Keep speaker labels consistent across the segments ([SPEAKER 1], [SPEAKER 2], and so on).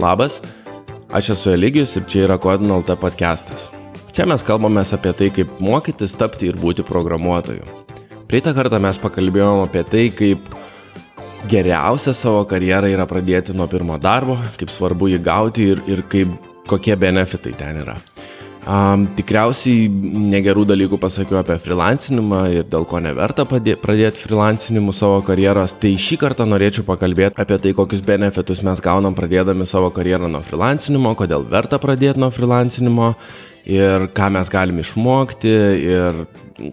[SPEAKER 1] Labas, aš esu Eligijus ir čia yra Kodinalta podcastas. Čia mes kalbame apie tai, kaip mokytis, tapti ir būti programuotoju. Praeitą kartą mes pakalbėjome apie tai, kaip geriausia savo karjerą yra pradėti nuo pirmo darbo, kaip svarbu jį gauti ir, ir kaip, kokie benefitai ten yra. Um, tikriausiai negerų dalykų pasakiau apie freelancinimą ir dėl ko neverta pradėti freelancinimu savo karjeros. Tai šį kartą norėčiau pakalbėti apie tai, kokius benefitus mes gaunam pradėdami savo karjerą nuo freelancinimo, kodėl verta pradėti nuo freelancinimo ir ką mes galim išmokti ir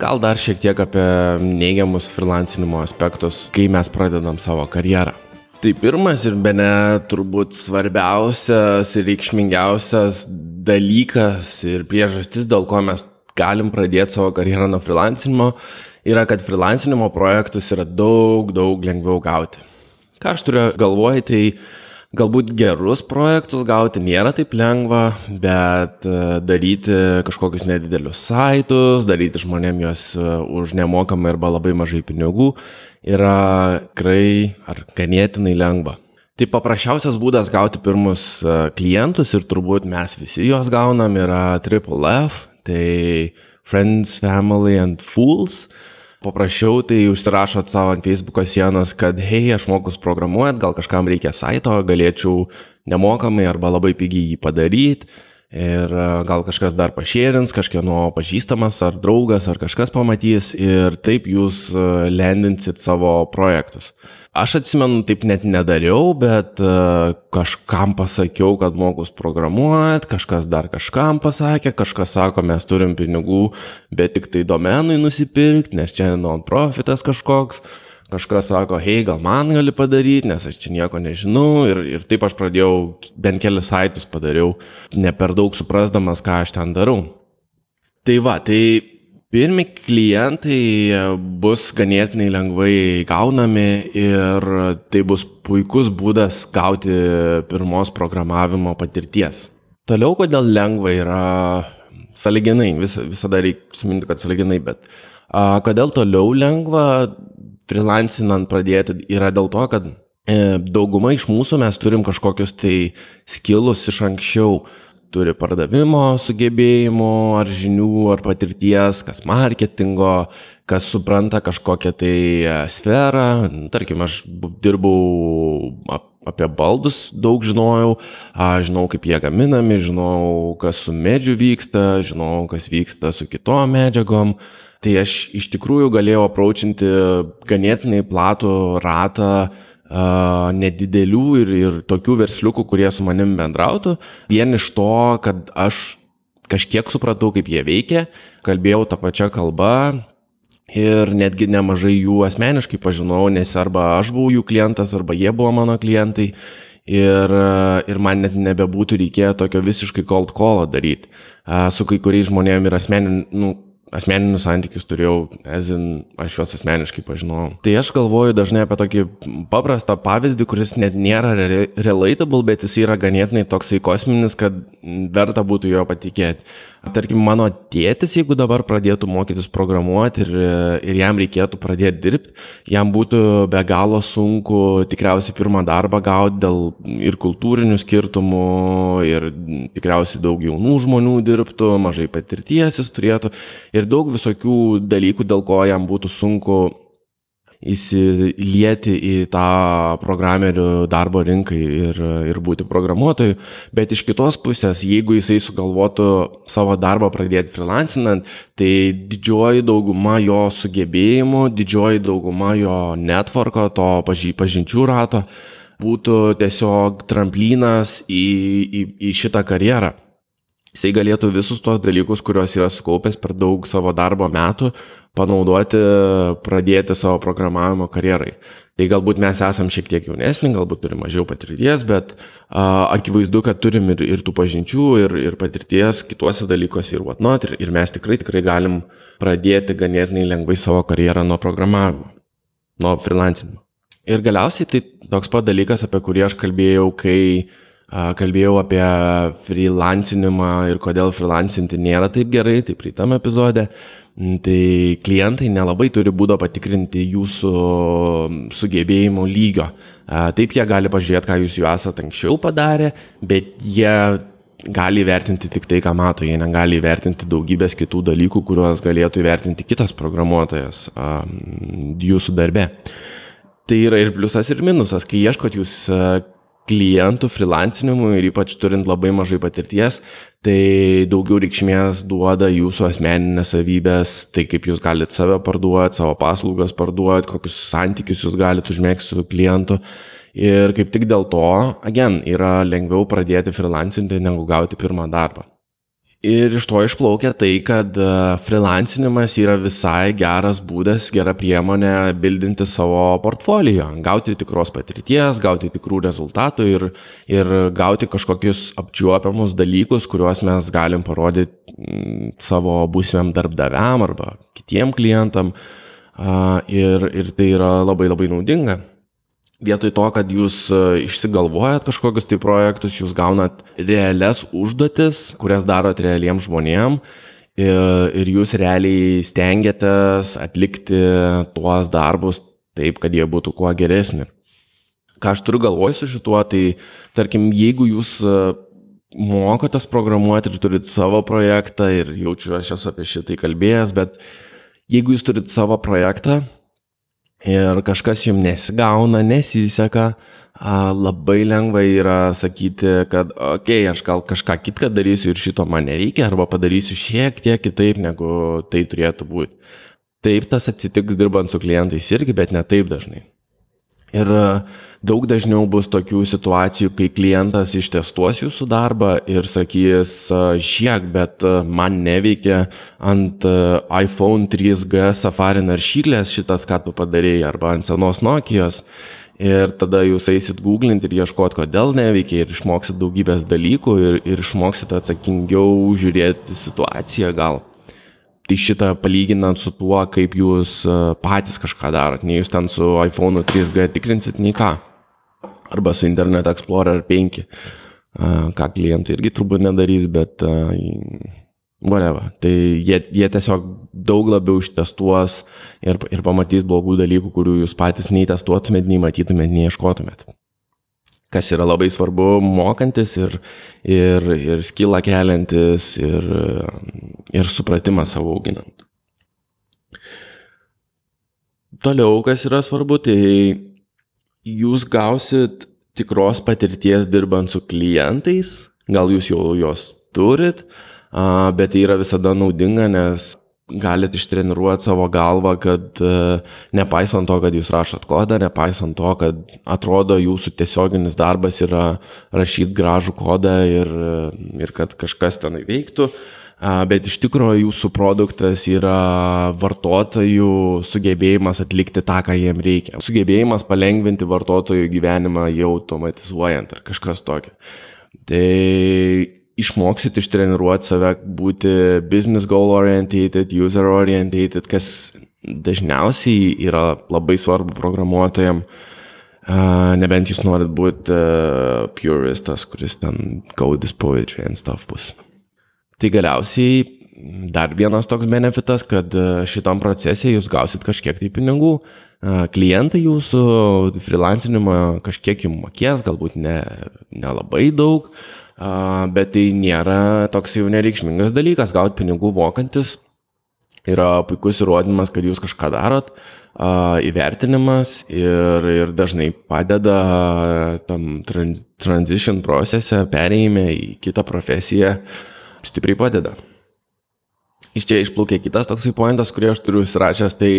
[SPEAKER 1] gal dar šiek tiek apie neigiamus freelancinimo aspektus, kai mes pradedam savo karjerą. Tai pirmas ir be ne turbūt svarbiausias ir reikšmingiausias dalykas ir priežastis, dėl ko mes galim pradėti savo karjerą nuo freelancinimo, yra, kad freelancinimo projektus yra daug, daug lengviau gauti. Ką aš turiu galvoj, tai galbūt gerus projektus gauti nėra taip lengva, bet e, daryti kažkokius nedidelius saitus, daryti žmonėm juos e, už nemokamai arba labai mažai pinigų yra tikrai ar ganėtinai lengva. Tai paprasčiausias būdas gauti pirmus e, klientus ir turbūt mes visi juos gaunam yra Triple F, tai Friends, Family and Fools. Paprašiau, tai užsirašot savo ant Facebook'o sienos, kad hei, aš mokus programuojant, gal kažkam reikia saito, galėčiau nemokamai arba labai pigiai jį padaryti ir e, gal kažkas dar pašėrins, kažkieno pažįstamas ar draugas ar kažkas pamatys ir taip jūs e, lendinsit savo projektus. Aš atsimenu, taip net nedariau, bet e, kažkam pasakiau, kad mokus programuojat, kažkas dar kažkam pasakė, kažkas sako, mes turim pinigų, bet tik tai domenui nusipirkti, nes čia non-profitas kažkoks kažkas sako, hei, gal man gali padaryti, nes aš čia nieko nežinau ir, ir taip aš pradėjau, bent kelias saitus padariau, ne per daug suprasdamas, ką aš ten darau. Tai va, tai pirmi klientai bus ganėtinai lengvai gaunami ir tai bus puikus būdas gauti pirmos programavimo patirties. Toliau, kodėl lengva yra saliginai, vis, visada reikia prisiminti, kad saliginai, bet a, kodėl toliau lengva freelancinant pradėti yra dėl to, kad e, dauguma iš mūsų mes turim kažkokius tai skilus iš anksčiau. Turi pardavimo sugebėjimų ar žinių ar patirties, kas marketingo, kas supranta kažkokią tai e, sferą. Tarkim, aš dirbau apie baldus daug žinojau, žinau, kaip jie gaminami, žinau, kas su medžiu vyksta, žinau, kas vyksta su kitom medžiagom. Tai aš iš tikrųjų galėjau apraučinti ganėtinai platų ratą uh, nedidelių ir, ir tokių versliukų, kurie su manim bendrautų, vien iš to, kad aš kažkiek supratau, kaip jie veikia, kalbėjau tą pačią kalbą ir netgi nemažai jų asmeniškai pažinau, nes arba aš buvau jų klientas, arba jie buvo mano klientai. Ir, ir man net nebebūtų reikėję tokio visiškai cold call daryti. Su kai kuriais žmonėmis ir asmenin, nu, asmeninius santykius turėjau, ezin, aš juos asmeniškai pažinojau. Tai aš galvoju dažnai apie tokį paprastą pavyzdį, kuris net nėra re relatable, bet jis yra ganėtinai toksai kosminis, kad verta būtų jo patikėti. Tarkim, mano tėtis, jeigu dabar pradėtų mokytis programuoti ir, ir jam reikėtų pradėti dirbti, jam būtų be galo sunku tikriausiai pirmą darbą gauti dėl ir kultūrinių skirtumų, ir tikriausiai daug jaunų žmonių dirbtų, mažai patirties jis turėtų ir daug visokių dalykų, dėl ko jam būtų sunku įsilieti į tą programerių darbo rinką ir, ir būti programuotoju, bet iš kitos pusės, jeigu jisai sugalvotų savo darbą pradėti freelancinant, tai didžioji dauguma jo sugebėjimų, didžioji dauguma jo netvarko, to paži, pažinčių rato būtų tiesiog tramplinas į, į, į šitą karjerą jisai galėtų visus tos dalykus, kuriuos yra sukaupęs per daug savo darbo metų, panaudoti, pradėti savo programavimo karjerai. Tai galbūt mes esam šiek tiek jaunesni, galbūt turim mažiau patirties, bet a, akivaizdu, kad turim ir, ir tų pažinčių, ir, ir patirties kituose dalykuose ir whatnot, ir, ir mes tikrai, tikrai galim pradėti ganėtinai lengvai savo karjerą nuo programavimo, nuo freelancinimo. Ir galiausiai tai toks pat dalykas, apie kurį aš kalbėjau, kai kalbėjau apie freelancinimą ir kodėl freelancinti nėra taip gerai, tai praeitam epizode Tai klientai nelabai turi būdo patikrinti jūsų sugebėjimo lygio. Taip jie gali pažiūrėti, ką jūs jau esate anksčiau padarę, bet jie gali įvertinti tik tai, ką mato, jie negali įvertinti daugybės kitų dalykų, kuriuos galėtų įvertinti kitas programuotojas jūsų darbe. Tai yra ir pliusas, ir minusas. Kai ieškot jūs klientų freelancinimui ir ypač turint labai mažai patirties, tai daugiau reikšmės duoda jūsų asmeninės savybės, tai kaip jūs galite save parduoti, savo paslaugas parduoti, kokius santykius jūs galite užmėgti su klientu. Ir kaip tik dėl to, agen, yra lengviau pradėti freelancinti negu gauti pirmą darbą. Ir iš to išplaukia tai, kad e, freelancinimas yra visai geras būdas, gera priemonė bildinti savo portfolio, gauti tikros patirties, gauti tikrų rezultatų ir, ir gauti kažkokius apčiuopiamus dalykus, kuriuos mes galim parodyti mm, savo būsimam darbdaviam arba kitiem klientam. Ir, ir tai yra labai labai naudinga. Vietoj to, kad jūs e, išsigalvojat kažkokius tai projektus, jūs gaunat realias užduotis, kurias darot realiem žmonėm ir, ir jūs realiai stengiatės atlikti tuos darbus taip, kad jie būtų kuo geresni. Ką aš turiu galvoj su šituo, tai tarkim, jeigu jūs e, mokotės programuoti ir turit savo projektą ir jaučiu, aš esu apie šitai kalbėjęs, bet jeigu jūs turit savo projektą, ir kažkas jums nesigauna, nesiseka, labai lengva yra sakyti, kad, okei, okay, aš gal kažką kitką darysiu ir šito man nereikia, arba padarysiu šiek tiek kitaip, negu tai turėtų būti. Taip tas atsitiks dirbant su klientais irgi, bet ne taip dažnai. Ir daug dažniau bus tokių situacijų, kai klientas ištestuos jūsų darbą ir sakys, žiek, bet man neveikia ant iPhone 3G Safari naršyklės šitas, ką tu padarėjai, arba ant senos Nokijos. Ir tada jūs eisit googlinti ir ieškot, kodėl neveikia ir išmoksit daugybės dalykų ir, ir išmoksit atsakingiau žiūrėti situaciją gal. Tai šitą palyginant su tuo, kaip jūs e, patys kažką darot, nei jūs ten su iPhone 3G tikrinsit, nei ką. Arba su Internet Explorer 5, e, ką klientai irgi turbūt nedarys, bet e, whatever. Tai jie, jie tiesiog daug labiau ištestuos ir, ir pamatys blogų dalykų, kurių jūs patys nei testuotumėt, nei matytumėt, nei ieškotumėt kas yra labai svarbu mokantis ir, ir, ir skilą keliantis ir, ir supratimą savo auginant. Toliau, kas yra svarbu, tai jūs gausit tikros patirties dirbant su klientais, gal jūs jau jos turit, bet tai yra visada naudinga, nes galit ištreniruoti savo galvą, kad e, nepaisant to, kad jūs rašot kodą, nepaisant to, kad atrodo jūsų tiesioginis darbas yra rašyti gražų kodą ir, e, ir kad kažkas tenai veiktų, bet iš tikrųjų jūsų produktas yra vartotojų sugebėjimas atlikti tą, ką jiem reikia. Sugebėjimas palengvinti vartotojų gyvenimą jau automatizuojant ar kažkas tokio. Tai išmoksit ištreniruoti save, būti business goal orientated, user orientated, kas dažniausiai yra labai svarbu programuotojam, uh, nebent jūs norit būti uh, puristas, kuris ten code is poetry and stuff bus. Tai galiausiai dar vienas toks benefitas, kad šitam procese jūs gausit kažkiek tai pinigų, klientai jūsų freelancinimą kažkiek jums mokės, galbūt ne, nelabai daug, bet tai nėra toks jau nereikšmingas dalykas. Gauti pinigų mokantis yra puikus įrodymas, kad jūs kažką darot, įvertinimas ir, ir dažnai padeda tam transition procese, perėjime į kitą profesiją, stipriai padeda. Iš čia išplaukė kitas toksai pointas, kurį aš turiu įsirašęs, tai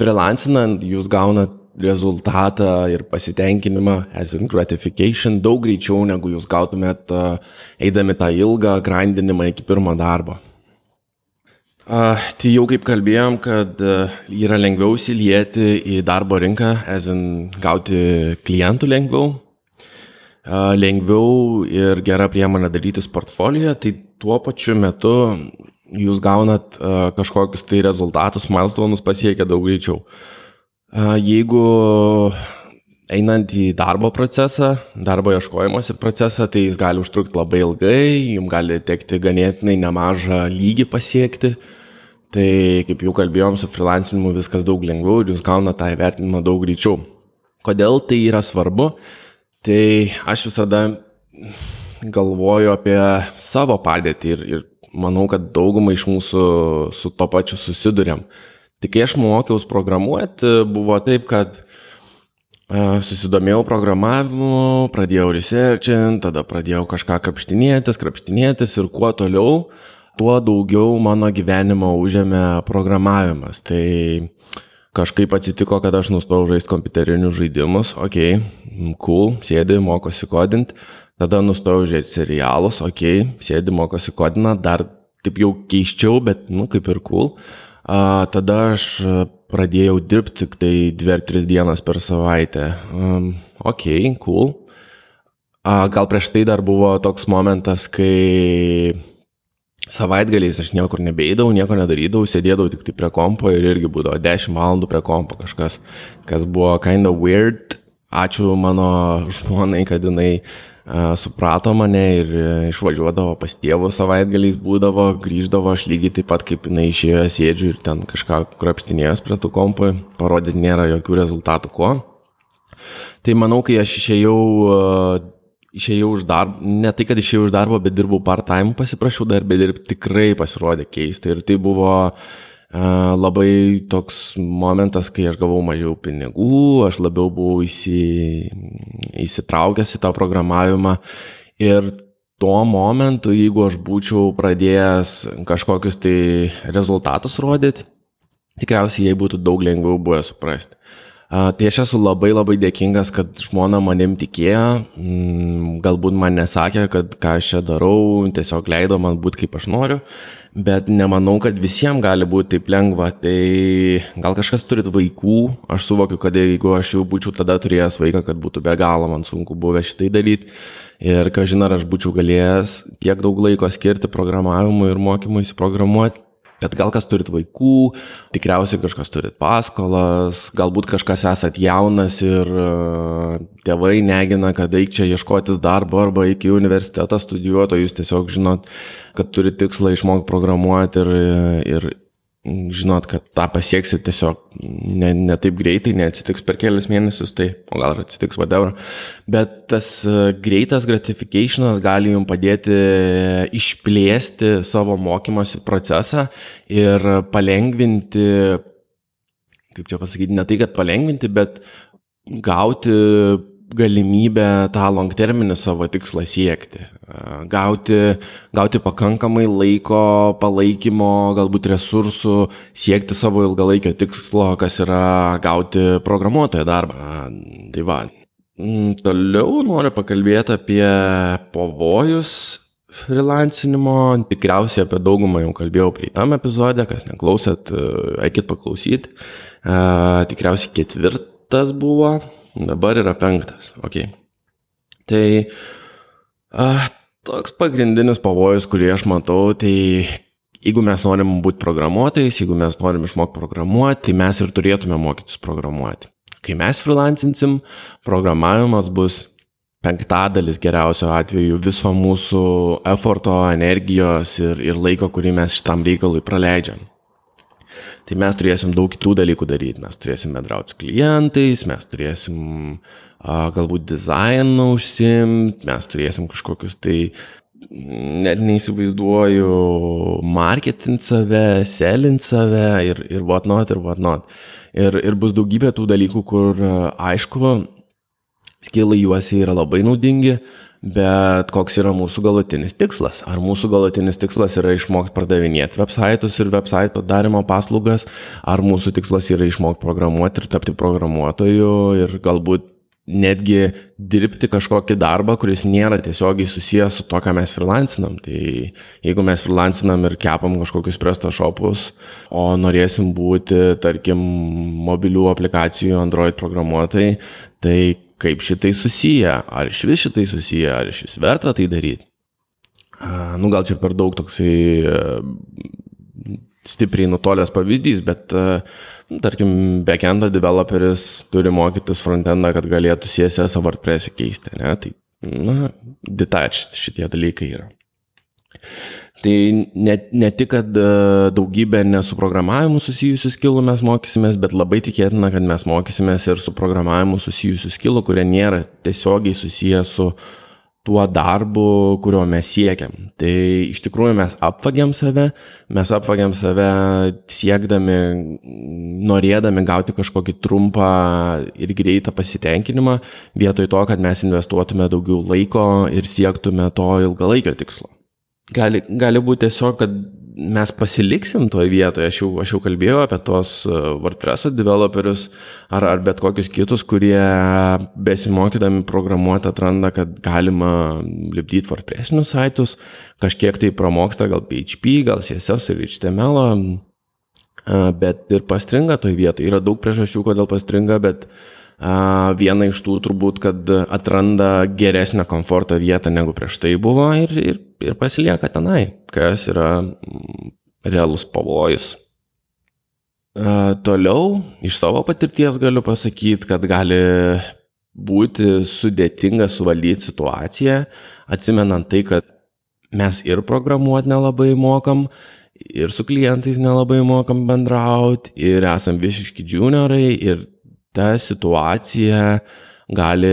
[SPEAKER 1] freelancinant jūs gaunat rezultatą ir pasitenkinimą, as in gratification, daug greičiau negu jūs gautumėt uh, eidami tą ilgą grindinimą iki pirmo darbo. Uh, tai jau kaip kalbėjom, kad uh, yra lengviau įsilieti į darbo rinką, as in gauti klientų lengviau, uh, lengviau ir gera priemonė darytis portfoliją, tai tuo pačiu metu jūs gaunat uh, kažkokius tai rezultatus, milestonus pasiekia daug greičiau. Uh, Jeigu einant į darbo procesą, darbo ieškojimosi procesą, tai jis gali užtrukti labai ilgai, jums gali tekti ganėtinai nemažą lygį pasiekti. Tai kaip jau kalbėjom, su freelancinimu viskas daug lengviau ir jūs gauna tą įvertinimą daug greičiau. Kodėl tai yra svarbu? Tai aš visada galvoju apie savo padėtį ir, ir manau, kad daugumai iš mūsų su to pačiu susidurėm. Tik kai aš mokiausi programuoti, buvo taip, kad Susidomėjau programavimu, pradėjau researchint, tada pradėjau kažką krapštinėtis, krapštinėtis ir kuo toliau, tuo daugiau mano gyvenimo užėmė programavimas. Tai kažkaip atsitiko, kad aš nustojau žaisti kompiuterinius žaidimus, ok, cool, sėdi, mokosi kodinti, tada nustojau žiūrėti serialus, ok, sėdi, mokosi kodinti, dar taip jau keiščiau, bet, nu, kaip ir cool. A, tada aš pradėjau dirbti tik tai dvi ar tris dienas per savaitę. Um, ok, cool. A, gal prieš tai dar buvo toks momentas, kai savaitgaliais aš niekur nebeidavau, nieko nedarydavau, sėdėdavau tik tai prie kompo ir irgi būdavo 10 valandų prie kompo kažkas, kas buvo kind of weird. Ačiū mano žmonai, kad jinai suprato mane ir e, išvažiuodavo pas tėvus savaitgaliais būdavo, grįždavo aš lygiai taip pat kaip jinai išėjo, sėdžiu ir ten kažką krapštinėjęs prie tų kompų, parodyti nėra jokių rezultatų kuo. Tai manau, kai aš išėjau, išėjau už darbą, ne tai, kad išėjau už darbą, bet dirbau part-time, pasiprašiau darbę dirbti, tikrai pasirodė keista ir tai buvo uh, labai toks momentas, kai aš gavau mažiau pinigų, aš labiau buvau įsi, įsitraukęs į tą programavimą. Ir tuo momentu, jeigu aš būčiau pradėjęs kažkokius tai rezultatus rodyti, tikriausiai jai būtų daug lengviau buvę suprasti. Tai aš esu labai labai dėkingas, kad žmona manim tikėjo, mm, galbūt man nesakė, kad ką aš čia darau, tiesiog leido man būti kaip aš noriu, bet nemanau, kad visiems gali būti taip lengva. Tai gal kažkas turit vaikų, aš suvokiu, kad jeigu aš jau būčiau tada turėjęs vaiką, kad būtų be galo man sunku buvę šitai daryti. Ir ką žinai, ar aš būčiau galėjęs tiek daug laiko skirti programavimui ir mokymui įsiprogramuoti. Bet gal kas turit vaikų, tikriausiai kažkas turit paskolas, galbūt kažkas esat jaunas ir uh, tėvai negina, kad eik čia ieškotis darbo arba iki universitetą studijuoti, o jūs tiesiog žinot, kad turit tikslą išmokti programuoti ir, ir, žinot, kad tą pasieksit tiesiog ne, ne taip greitai, neatsitiks per kelias mėnesius, tai, o gal ir atsitiks whatever. Bet tas e, greitas gratificationas gali jums padėti išplėsti savo mokymosi procesą ir palengvinti, kaip čia pasakyti, ne tai, kad palengvinti, bet gauti galimybę tą long terminį savo tikslą siekti. Gauti, gauti pakankamai laiko, palaikymo, galbūt resursų, siekti savo ilgalaikio tikslo, kas yra gauti programuotojo darbą. Tai va. Mm, toliau noriu pakalbėti apie pavojus freelancinimo. Tikriausiai apie daugumą jau kalbėjau praeitam epizodė, kas neklausėt, eikit paklausyti. Tikriausiai ketvirtas buvo dabar yra penktas. Okay. Tai a, toks pagrindinis pavojus, kurį aš matau, tai jeigu mes norim būti programuotojais, jeigu mes norim išmokti programuoti, tai mes ir turėtume mokytis programuoti. Kai mes freelancinsim, programavimas bus penktadalis geriausio atveju viso mūsų eforto, energijos ir, ir laiko, kurį mes šitam reikalui praleidžiam. Tai mes turėsim daug kitų dalykų daryti. Mes turėsim bendrauti su klientais, mes turėsim a, galbūt dizainą užsimti, mes turėsim kažkokius tai, net neįsivaizduoju, marketint save, selint save ir, ir whatnot, ir whatnot. Ir, ir bus daugybė tų dalykų, kur aišku, skilai juose yra labai naudingi, Bet koks yra mūsų galutinis tikslas? Ar mūsų galutinis tikslas yra išmokti pardavinėti websaitus ir website padarimo paslaugas, ar mūsų tikslas yra išmokti programuoti ir tapti programuotoju ir galbūt netgi dirbti kažkokį darbą, kuris nėra tiesiogiai susijęs su to, ką mes freelancinam. Tai jeigu mes freelancinam ir kepam kažkokius prestašopus, o norėsim būti, tarkim, mobilių aplikacijų Android programuotojai, tai kaip šitai susiję, ar iš vis šitai susiję, ar iš vis verta tai daryti. Nu, gal čia per daug toksai e, stipriai nutolęs pavyzdys, bet, nu, tarkim, backendo developeris turi mokytis frontendą, kad galėtų CSS WordPress keisti, ne? Tai, na, detached šitie dalykai yra. Tai ne, ne tik, kad e, daugybę nesu programavimu susijusių skilų mes mokysimės, bet labai tikėtina, kad mes mokysimės ir su programavimu susijusių skilų, kurie nėra tiesiogiai susiję su tuo darbu, kurio mes siekiam. Tai iš tikrųjų mes apvagiam save, mes apvagiam save siekdami, norėdami gauti kažkokį trumpą ir greitą pasitenkinimą, vietoj to, kad mes investuotume daugiau laiko ir siektume to ilgalaikio tikslo. Gali, gali būti tiesiog, kad mes pasiliksim toje vietoje. Aš jau, aš jau kalbėjau apie tos e, WordPress developerius ar, ar bet kokius kitus, kurie besimokydami programuoti atranda, kad galima lipdyti WordPressinius saitus, kažkiek tai pramoksta gal PHP, gal CSS ir HTML, e, bet ir pastringa toje vietoje. Yra daug priežasčių, kodėl pastringa, bet uh, Viena iš tų turbūt, kad atranda geresnę komforto vietą negu prieš tai buvo ir, ir, ir pasilieka tenai, kas yra mm, realus pavojus. Toliau iš savo patirties galiu pasakyti, kad gali būti sudėtinga suvaldyti situaciją, atsimenant tai, kad mes ir programuoti nelabai mokam, ir su klientais nelabai mokam bendrauti, ir esam visiški juniorai, ir ta situacija gali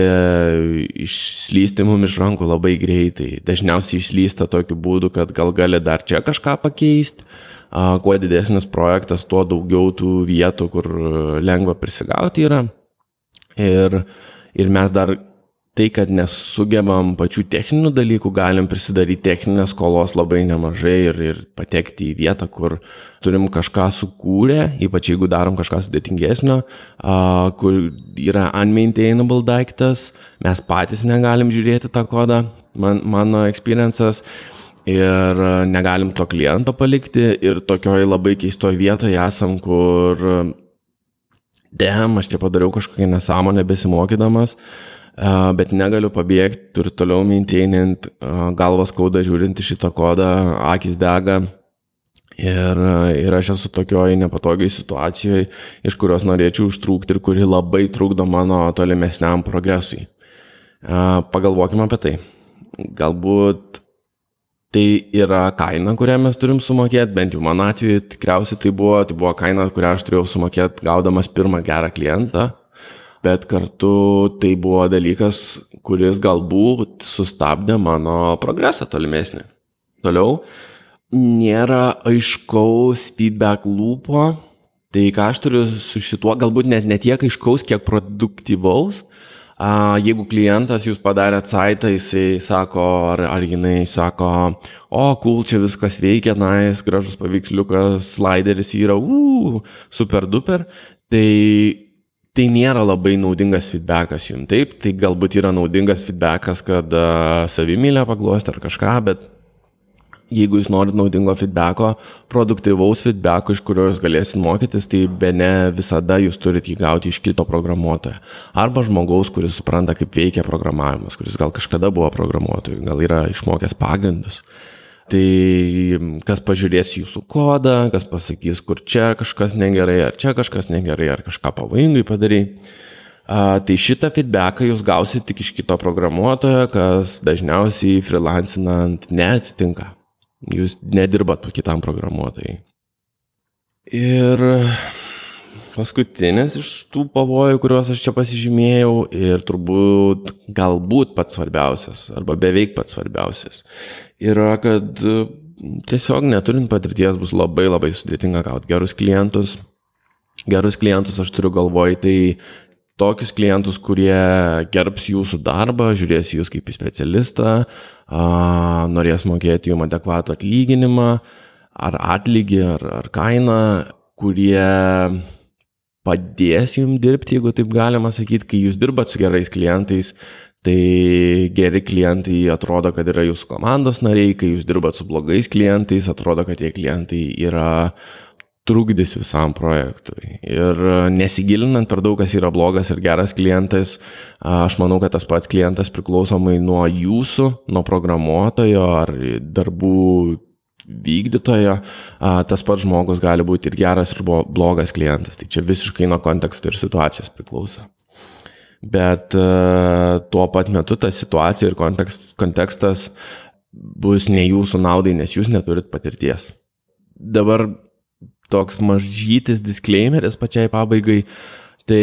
[SPEAKER 1] išslysti mum iš rankų labai greitai. Dažniausiai išslysta tokiu būdu, kad gal gali dar čia kažką pakeisti. Kuo didesnis projektas, tuo daugiau tų vietų, kur lengva prisigauti yra. Ir, ir mes dar tai, kad nesugebam pačių techninių dalykų, galim prisidaryti techninės skolos labai nemažai ir, ir patekti į vietą, kur turim kažką sukūrę, ypač jeigu darom kažką sudėtingesnio, uh, kur yra unmaintainable daiktas, mes patys negalim žiūrėti tą kodą, man, mano experiences. Ir negalim to kliento palikti ir tokioj labai keistoj vietoje esam, kur, dem, aš čia padariau kažkokią nesąmonę besimokydamas, uh, bet negaliu pabėgti, turiu toliau maintainint, galvas skauda žiūrint į šitą kodą, akis dega. Ir, ir aš esu tokioj nepatogiai situacijoje, iš kurios norėčiau užtrūkti ir kuri labai trukdo mano tolimesniam progresui. Pagalvokime apie tai. Galbūt tai yra kaina, kurią mes turim sumokėti, bent jau mano atveju tikriausiai tai buvo, tai buvo kaina, kurią aš turėjau sumokėti gaudamas pirmą gerą klientą, bet kartu tai buvo dalykas, kuris galbūt sustabdė mano progresą tolimesnį. Toliau, nėra aiškaus feedback lūpo, tai ką aš turiu su šituo, galbūt net ne tiek aiškaus, kiek produktyvaus. Jeigu klientas jūs padarėt saitą, jisai sako, ar, ar jinai sako, o, cool, čia viskas veikia, nais, gražus paveiksliukas, slideris yra, uuu, super duper, tai tai nėra labai naudingas feedbackas jums. Taip, tai galbūt yra naudingas feedbackas, kad uh, savimylę paglosti ar kažką, bet jeigu jūs norit naudingo feedbacko, produktyvaus feedbacko, iš kurio jūs galėsit mokytis, tai be ne visada jūs turite jį gauti iš kito programuotojo. Arba žmogaus, kuris supranta, kaip veikia programavimas, kuris gal kažkada buvo programuotoju, gal yra išmokęs pagrindus. Uh, Tai kas pažiūrės jūsų kodą, kas pasakys, kur čia kažkas negerai, ar čia kažkas negerai, ar kažką pavojingai padarai. Tai šitą feedbacką jūs gausite tik iš kito programuotojo, kas dažniausiai freelancinant neatsitinka. Jūs nedirbat kitam programuotojai. Ir paskutinis iš tų pavojų, kuriuos aš čia pasižymėjau ir turbūt galbūt pats svarbiausias arba beveik pats svarbiausias yra, kad tiesiog neturint patirties bus labai labai sudėtinga gauti gerus klientus. Gerus klientus aš turiu galvoj, tai tokius klientus, kurie gerbs jūsų darbą, žiūrės jūs kaip į specialistą, norės mokėti jums adekvatų atlyginimą, ar atlygį, ar, ar kainą, kurie padės jums dirbti, jeigu taip galima sakyti, kai jūs dirbat su gerais klientais, tai geri klientai atrodo, kad yra jūsų komandos nariai, kai jūs dirbat su blogais klientais, atrodo, kad tie klientai yra trukdys visam projektui. Ir nesigilinant per daug, kas yra blogas ir geras klientas, aš manau, kad tas pats klientas priklausomai nuo jūsų, nuo programuotojo ar darbų vykdytojo, tas pats žmogus gali būti ir geras, ir blogas klientas. Tai čia visiškai nuo konteksto ir situacijos priklauso. Bet tuo pat metu ta situacija ir kontekst, kontekstas bus ne jūsų naudai, nes jūs neturit patirties. Dabar toks mažytis disclaimeris pačiai pabaigai. Tai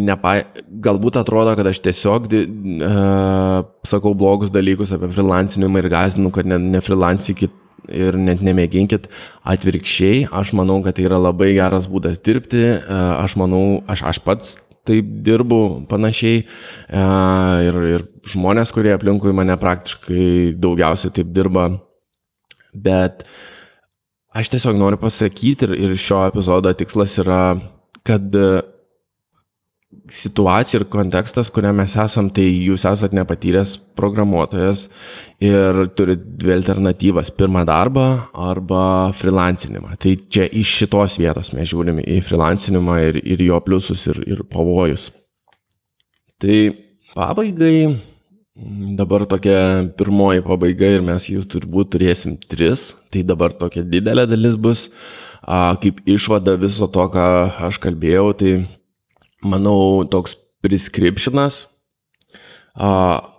[SPEAKER 1] nepa, galbūt atrodo, kad aš tiesiog uh, sakau blogus dalykus apie freelancinimą ir gazinu, kad ne, ne freelancykit ir net nemėginkit. Atvirkščiai, aš manau, kad tai yra labai geras būdas dirbti. Uh, aš manau, aš, aš pats taip dirbu panašiai uh, ir, ir žmonės, kurie aplinkui mane praktiškai daugiausiai taip dirba. Bet aš tiesiog noriu pasakyti ir, ir šio epizodo tikslas yra, kad situacija ir kontekstas, kuriame mes esam, tai jūs esate nepatyręs programuotojas ir turite dvi alternatyvas - pirmą darbą arba freelancinimą. Tai čia iš šitos vietos mes žiūrime į freelancinimą ir, ir jo pliusus ir, ir pavojus. Tai pabaigai, dabar tokia pirmoji pabaiga ir mes jų turbūt turėsim tris, tai dabar tokia didelė dalis bus. Kaip išvada viso to, ką aš kalbėjau, tai manau, toks prescriptionas,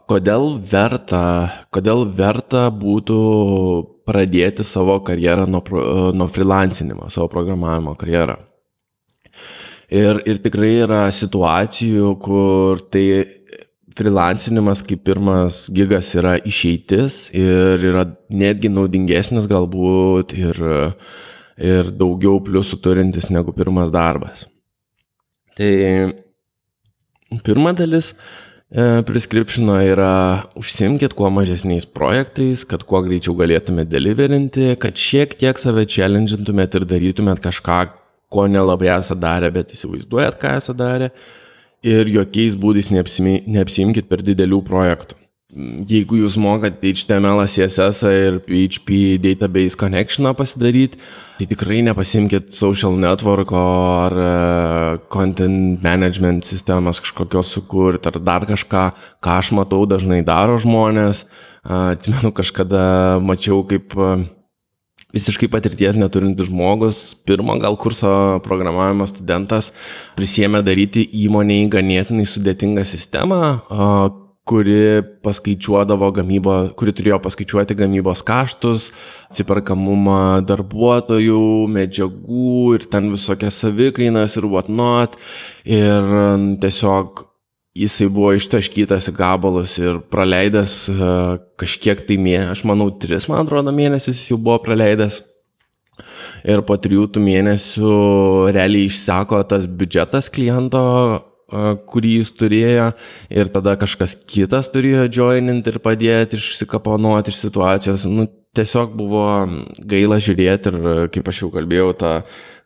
[SPEAKER 1] kodėl verta, kodėl verta būtų pradėti savo karjerą nuo, nuo freelancinimo, savo programavimo karjerą. Ir, ir tikrai yra situacijų, kur tai freelancinimas kaip pirmas gigas yra išeitis ir yra netgi naudingesnis galbūt ir, ir daugiau pliusų turintis negu pirmas darbas. Tai pirma dalis e, prescriptiono yra užsimkit kuo mažesniais projektais, kad kuo greičiau galėtumėte deliverinti, kad šiek tiek save challengintumėt ir darytumėt kažką, ko nelabai esate darę, bet įsivaizduojat, ką esate darę. Ir jokiais būdais neapsimkit per didelių projektų jeigu jūs mokat HTML, CSS ir PHP database connectioną pasidaryti, tai tikrai nepasimkit social network ar uh, content management sistemas kažkokios sukurti ar dar kažką, ką aš matau dažnai daro žmonės. Atsimenu, kažkada mačiau, kaip uh, visiškai patirties neturintis žmogus, pirmo gal kurso programavimo studentas, prisėmė daryti įmoniai ganėtinai sudėtingą sistemą, kuri paskaičiuodavo gamybą, kuri turėjo paskaičiuoti gamybos kaštus, atsiperkamumą darbuotojų, medžiagų ir ten visokias savikainas ir whatnot. Ir tiesiog jisai buvo ištaškytas į gabalus ir praleidęs e, kažkiek tai mėnesių, aš manau, tris, man atrodo, mėnesius jau buvo praleidęs. Ir po trijų mėnesių realiai išseko tas biudžetas kliento kurį jis turėjo ir tada kažkas kitas turėjo joininti ir padėti išsikaponuoti iš situacijos. Nu, tiesiog buvo gaila žiūrėti ir, kaip aš jau kalbėjau, tą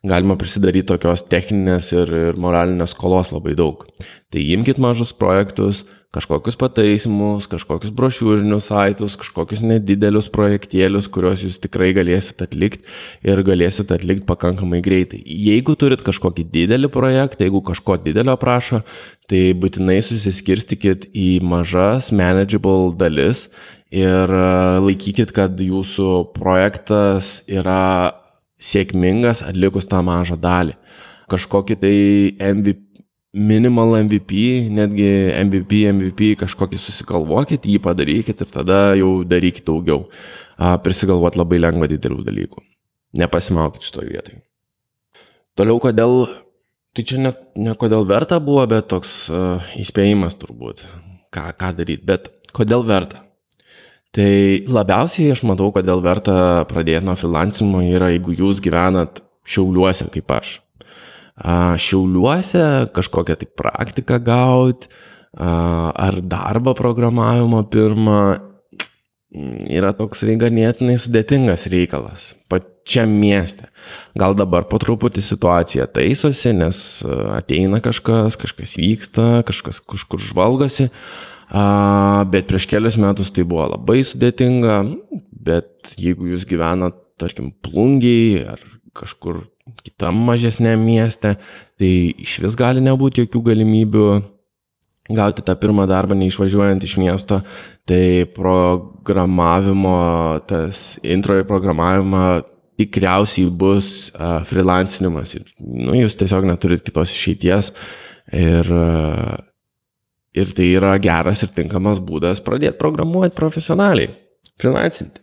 [SPEAKER 1] galima prisidaryti tokios techninės ir, ir moralinės skolos labai daug. Tai imkite mažus projektus, kažkokius pataisimus, kažkokius brošiūrinius saitus, kažkokius nedidelius projektėlius, kuriuos jūs tikrai galėsit atlikti ir galėsit atlikti pakankamai greitai. Jeigu turit kažkokį didelį projektą, jeigu kažko didelio prašo, tai būtinai susiskirstikit į mažas manageable dalis ir e, laikykit, kad jūsų projektas yra sėkmingas atlikus tą mažą dalį. Kažkokį tai MVP minimal MVP, netgi MVP, MVP kažkokį susigalvokit, jį padarykit ir tada jau darykit daugiau. Prisigalvot labai lengva didelių dalykų. Nepasimaukit šitoje vietoje. Toliau, kodėl, tai čia ne, ne kodėl verta buvo, bet toks uh, įspėjimas turbūt, ką, ką daryti, bet kodėl verta. Tai labiausiai aš matau, kodėl verta pradėti nuo freelancimo yra, jeigu jūs gyvenat šiauliuose kaip aš šiauliuose kažkokią tai praktiką gauti, ar darbą programavimo pirmą, yra toksai ganėtinai sudėtingas reikalas pačiam mieste. Gal dabar po truputį situacija taisosi, nes ateina kažkas, kažkas vyksta, kažkas kažkur žvalgosi, bet prieš kelias metus tai buvo labai sudėtinga, bet jeigu jūs gyvenat, tarkim, plungiai ar kažkur kitam mažesnėm mieste, tai iš vis gali nebūti jokių galimybių gauti tą pirmą darbą neišvažiuojant iš miesto, tai programavimo, tas intro į programavimą tikriausiai bus freelancinimas. Nu, jūs tiesiog neturit kitos išeities ir, ir tai yra geras ir tinkamas būdas pradėti programuoti profesionaliai. freelancinti.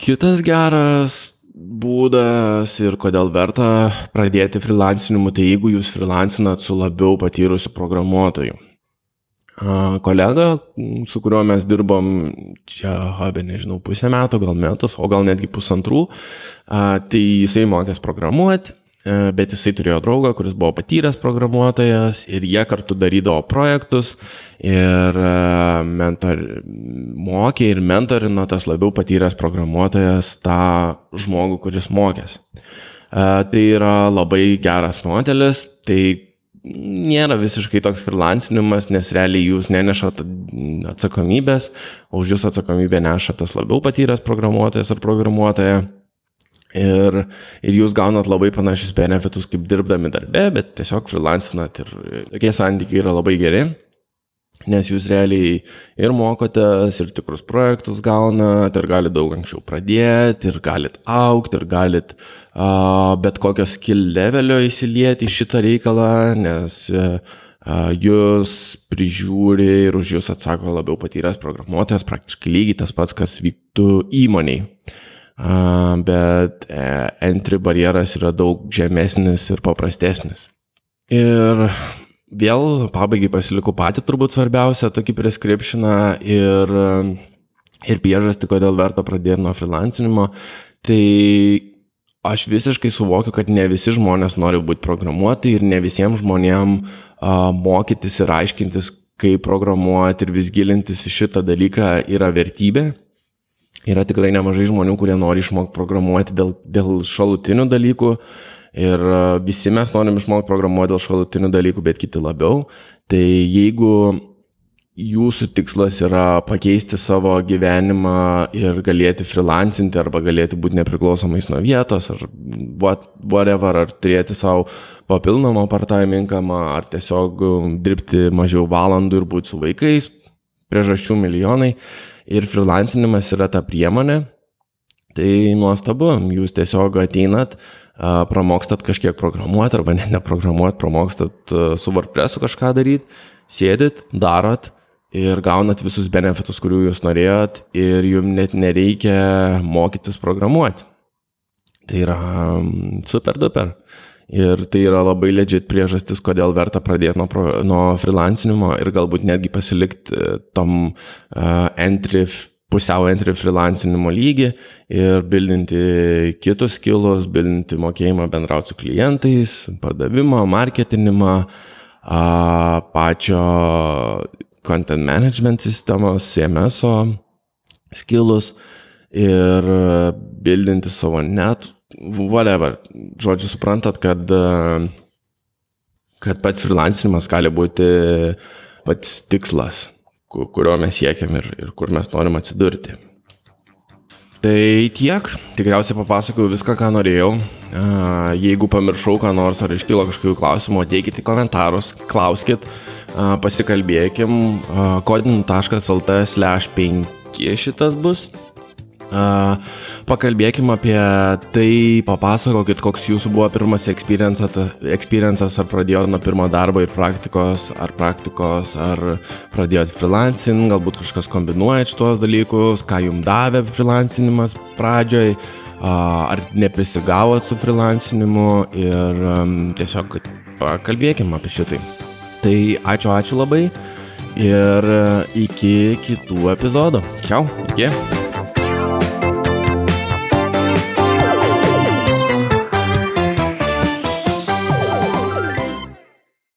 [SPEAKER 1] Kitas geras būdas ir kodėl verta pradėti freelancinimu, tai jeigu jūs freelancinat su labiau patyrusiu programuotoju. Kolega, su kuriuo mes dirbom čia, habe, nežinau, pusę metų, gal metus, o gal netgi pusantrų, tai jisai mokės programuoti, bet jisai turėjo draugą, kuris buvo patyręs programuotojas ir jie kartu darydavo projektus ir e, mentor, mokė ir mentorino tas labiau patyręs programuotojas tą žmogų, kuris mokės. E, tai yra labai geras modelis, tai nėra visiškai toks freelancinimas, nes realiai jūs nenešat atsakomybės, o už jūs atsakomybę neša tas labiau patyręs programuotojas ar programuotoja. Ir, ir jūs gaunat labai panašius benefitus kaip dirbdami darbe, bet tiesiog freelancinat ir tokie santykiai yra labai geri, nes jūs realiai ir mokotės, ir tikrus projektus gaunat, ir galite daug anksčiau pradėti, ir galit aukti, ir galit uh, bet kokio skill levelio įsilieti į šitą reikalą, nes uh, jūs prižiūri ir už jūs atsako labiau patyręs programuotojas, praktiškai lygiai tas pats, kas vyktų įmoniai bet e, entry barjeras yra daug žemesnis ir paprastesnis. Ir vėl pabaigai pasiliku patį turbūt svarbiausią tokį prescriptioną ir, ir priežastį, kodėl verta pradėti nuo freelancinimo. Tai aš visiškai suvokiu, kad ne visi žmonės nori būti programuoti ir ne visiems žmonėms uh, mokytis ir aiškintis, kaip programuoti ir vis gilintis į šitą dalyką yra vertybė. Yra tikrai nemažai žmonių, kurie nori išmokti programuoti dėl, dėl šalutinių dalykų ir e, visi mes norim išmokti programuoti dėl šalutinių dalykų, bet kiti labiau. Tai jeigu jūsų tikslas yra pakeisti savo gyvenimą ir galėti freelancinti arba galėti būti nepriklausomais nuo vietos ar whatever, ar turėti savo papildomą part-time income, ar tiesiog dirbti mažiau valandų ir būti su vaikais, priežasčių milijonai ir freelancinimas yra ta priemonė, tai nuostabu, jūs tiesiog ateinat, pramokstat kažkiek programuoti arba net neprogramuoti, pramokstat su WordPressu kažką daryti, sėdit, darot ir gaunat visus benefitus, kurių jūs norėjot ir jums net nereikia mokytis programuoti. Tai yra super duper. Ir tai yra labai legit priežastis, kodėl verta pradėti nuo, nuo freelancinimo ir galbūt netgi pasilikti e, tom uh, entry, pusiau entry freelancinimo lygį ir bildinti kitus skilus, bildinti mokėjimą bendrauti su klientais, pardavimą, marketinimą, uh, pačio content management sistemos, CMS skilus ir bildinti savo net whatever. Žodžiu, suprantat, kad, e, kad pats freelancinimas gali būti pats tikslas, kurio mes siekiam ir, ir kur mes norim atsidurti. Tai tiek, tikriausiai papasakojau viską, ką norėjau. E, jeigu pamiršau ką nors ar iškilo kažkokių klausimų, ateikite į komentarus, klauskit, e, pasikalbėkim. kodin.lt slash 5 šitas bus. Pakalbėkim apie tai, papasakokit, koks jūsų buvo pirmas experiences, ar pradėjote nuo pirmo darbo ir praktikos, ar praktikos, ar pradėjote freelancing, galbūt kažkas kombinuoja šitos dalykus, ką jums davė freelancinimas pradžioj, ar neprisigavot su freelancinimu ir um, tiesiog pakalbėkim apie šitai. Tai ačiū, ačiū labai ir iki kitų epizodų. Čiau, iki.